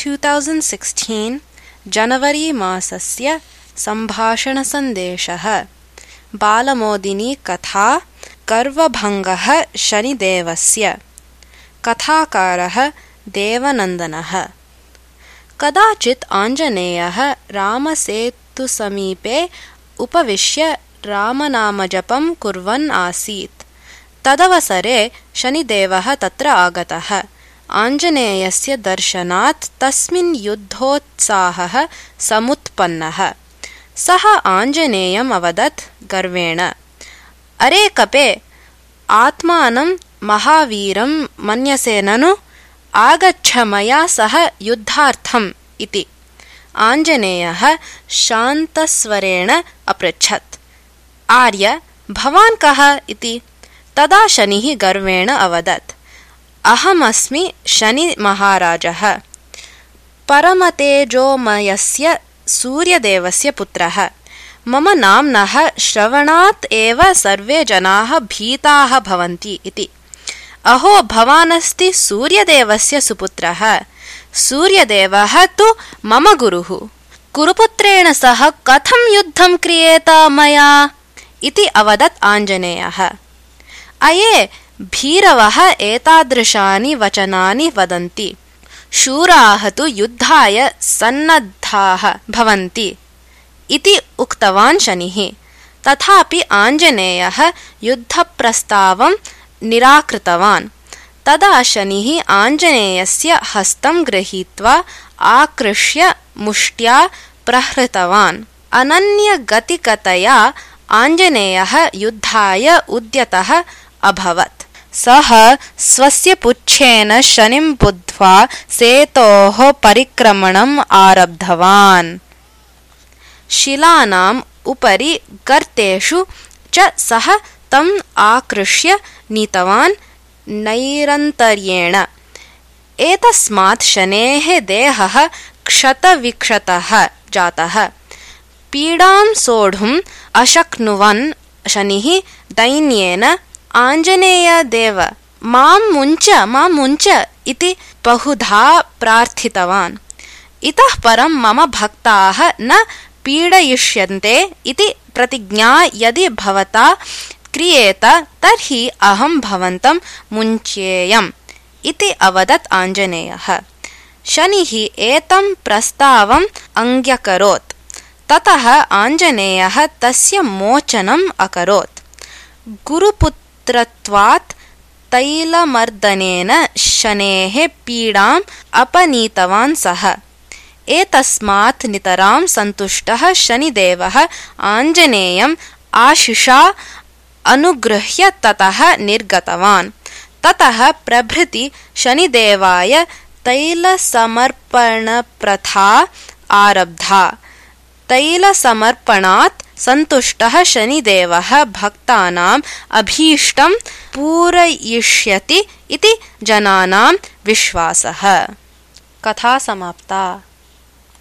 2016 January मासस्य सम्भाषणसन्देशः बालमोदिनी कथा गर्वभङ्गः शनिदेवस्य कथाकारः देवनन्दनः कदाचित् आञ्जनेयः रामसेतुसमीपे उपविश्य रामनामजपं कुर्वन् आसीत् तदवसरे शनिदेवः तत्र आगतः आञ्जनेयस्य दर्शनात् तस्मिन् युद्धोत्साहः समुत्पन्नः। सः आञ्जनेयम् अवदत् गर्वेण। अरे कपे आत्मानं महावीरं मन्यसे ननु आगच्छ मया सह युद्धार्थम् इति। आञ्जनेयः शान्तस्वरेण अपृच्छत्। आर्य भवान् कः इति? तदा शनिः गर्वेण अवदत् अहमस्मि शनिमहाराजः। परमतेजोमयस्य सूर्यदेवस्य पुत्रः। मम नाम्नः श्रवणात् एव सर्वे जनाः भीताः भवन्ति इति। अहो भवानस्ति सूर्यदेवस्य सुपुत्रः। सूर्यदेवः तु मम गुरुः। कुरुपुत्रेण सह कथं युद्धं क्रियेत मया? इति अवदत् आञ्जनेयः। अये भीरवः एतादृशानि वचनानि वदन्ति। शूराः तु युद्धाय सन्नद्धाः भवन्ति। इति उक्तवान् शनिः। तथापि आञ्जनेयः युद्धप्रस्तावं निराकृतवान्। तदा शनिः आञ्जनेयस्य हस्तं गृहीत्वा आकृष्य मुष्ट्या प्रहृतवान्। अनन्यगतिकतया आञ्जनेयः युद्धाय उद्यतः अभवत् सः स्वस्य पुच्छेन शनिं बुद्ध्वा सेतोः परिक्रमणम् आरब्धवान्। शिलानाम् उपरि गर्तेषु च सः तम् आकृष्य नीतवान् नैरन्तर्येण। एतस्मात् शनेः देहः क्षतविक्षतः जातः। पीडां सोढुम् अशक्नुवन् शनिः दैन्येन आञ्जनेयदेव मां मुञ्च मां मुञ्च इति बहुधा प्रार्थितवान्। इतः परं मम भक्ताः न पीडयिष्यन्ते इति प्रतिज्ञा यदि भवता क्रियेत तर्हि अहं भवन्तं मुञ्चेयम् इति अवदत् आञ्जनेयः। शनिः एतं प्रस्तावम् अङ्ग्यकरोत्। ततः आञ्जनेयः तस्य मोचनम् अकरोत्। गुरुपुत्र पुत्रत्वात् तैलमर्दनेन शनेः पीडाम् अपनीतवान् सः। एतस्मात् नितरां सन्तुष्टः शनिदेवः आञ्जनेयम् आशिषा अनुगृह्य ततः निर्गतवान्। ततः प्रभृति शनिदेवाय तैलसमर्पणप्रथा आरब्धा। तैलसमर्पणात् सन्तुष्टः शनिदेवः भक्तानाम् अभीष्टं पूरयिष्यति इति जनानां विश्वासः। कथा समाप्ता।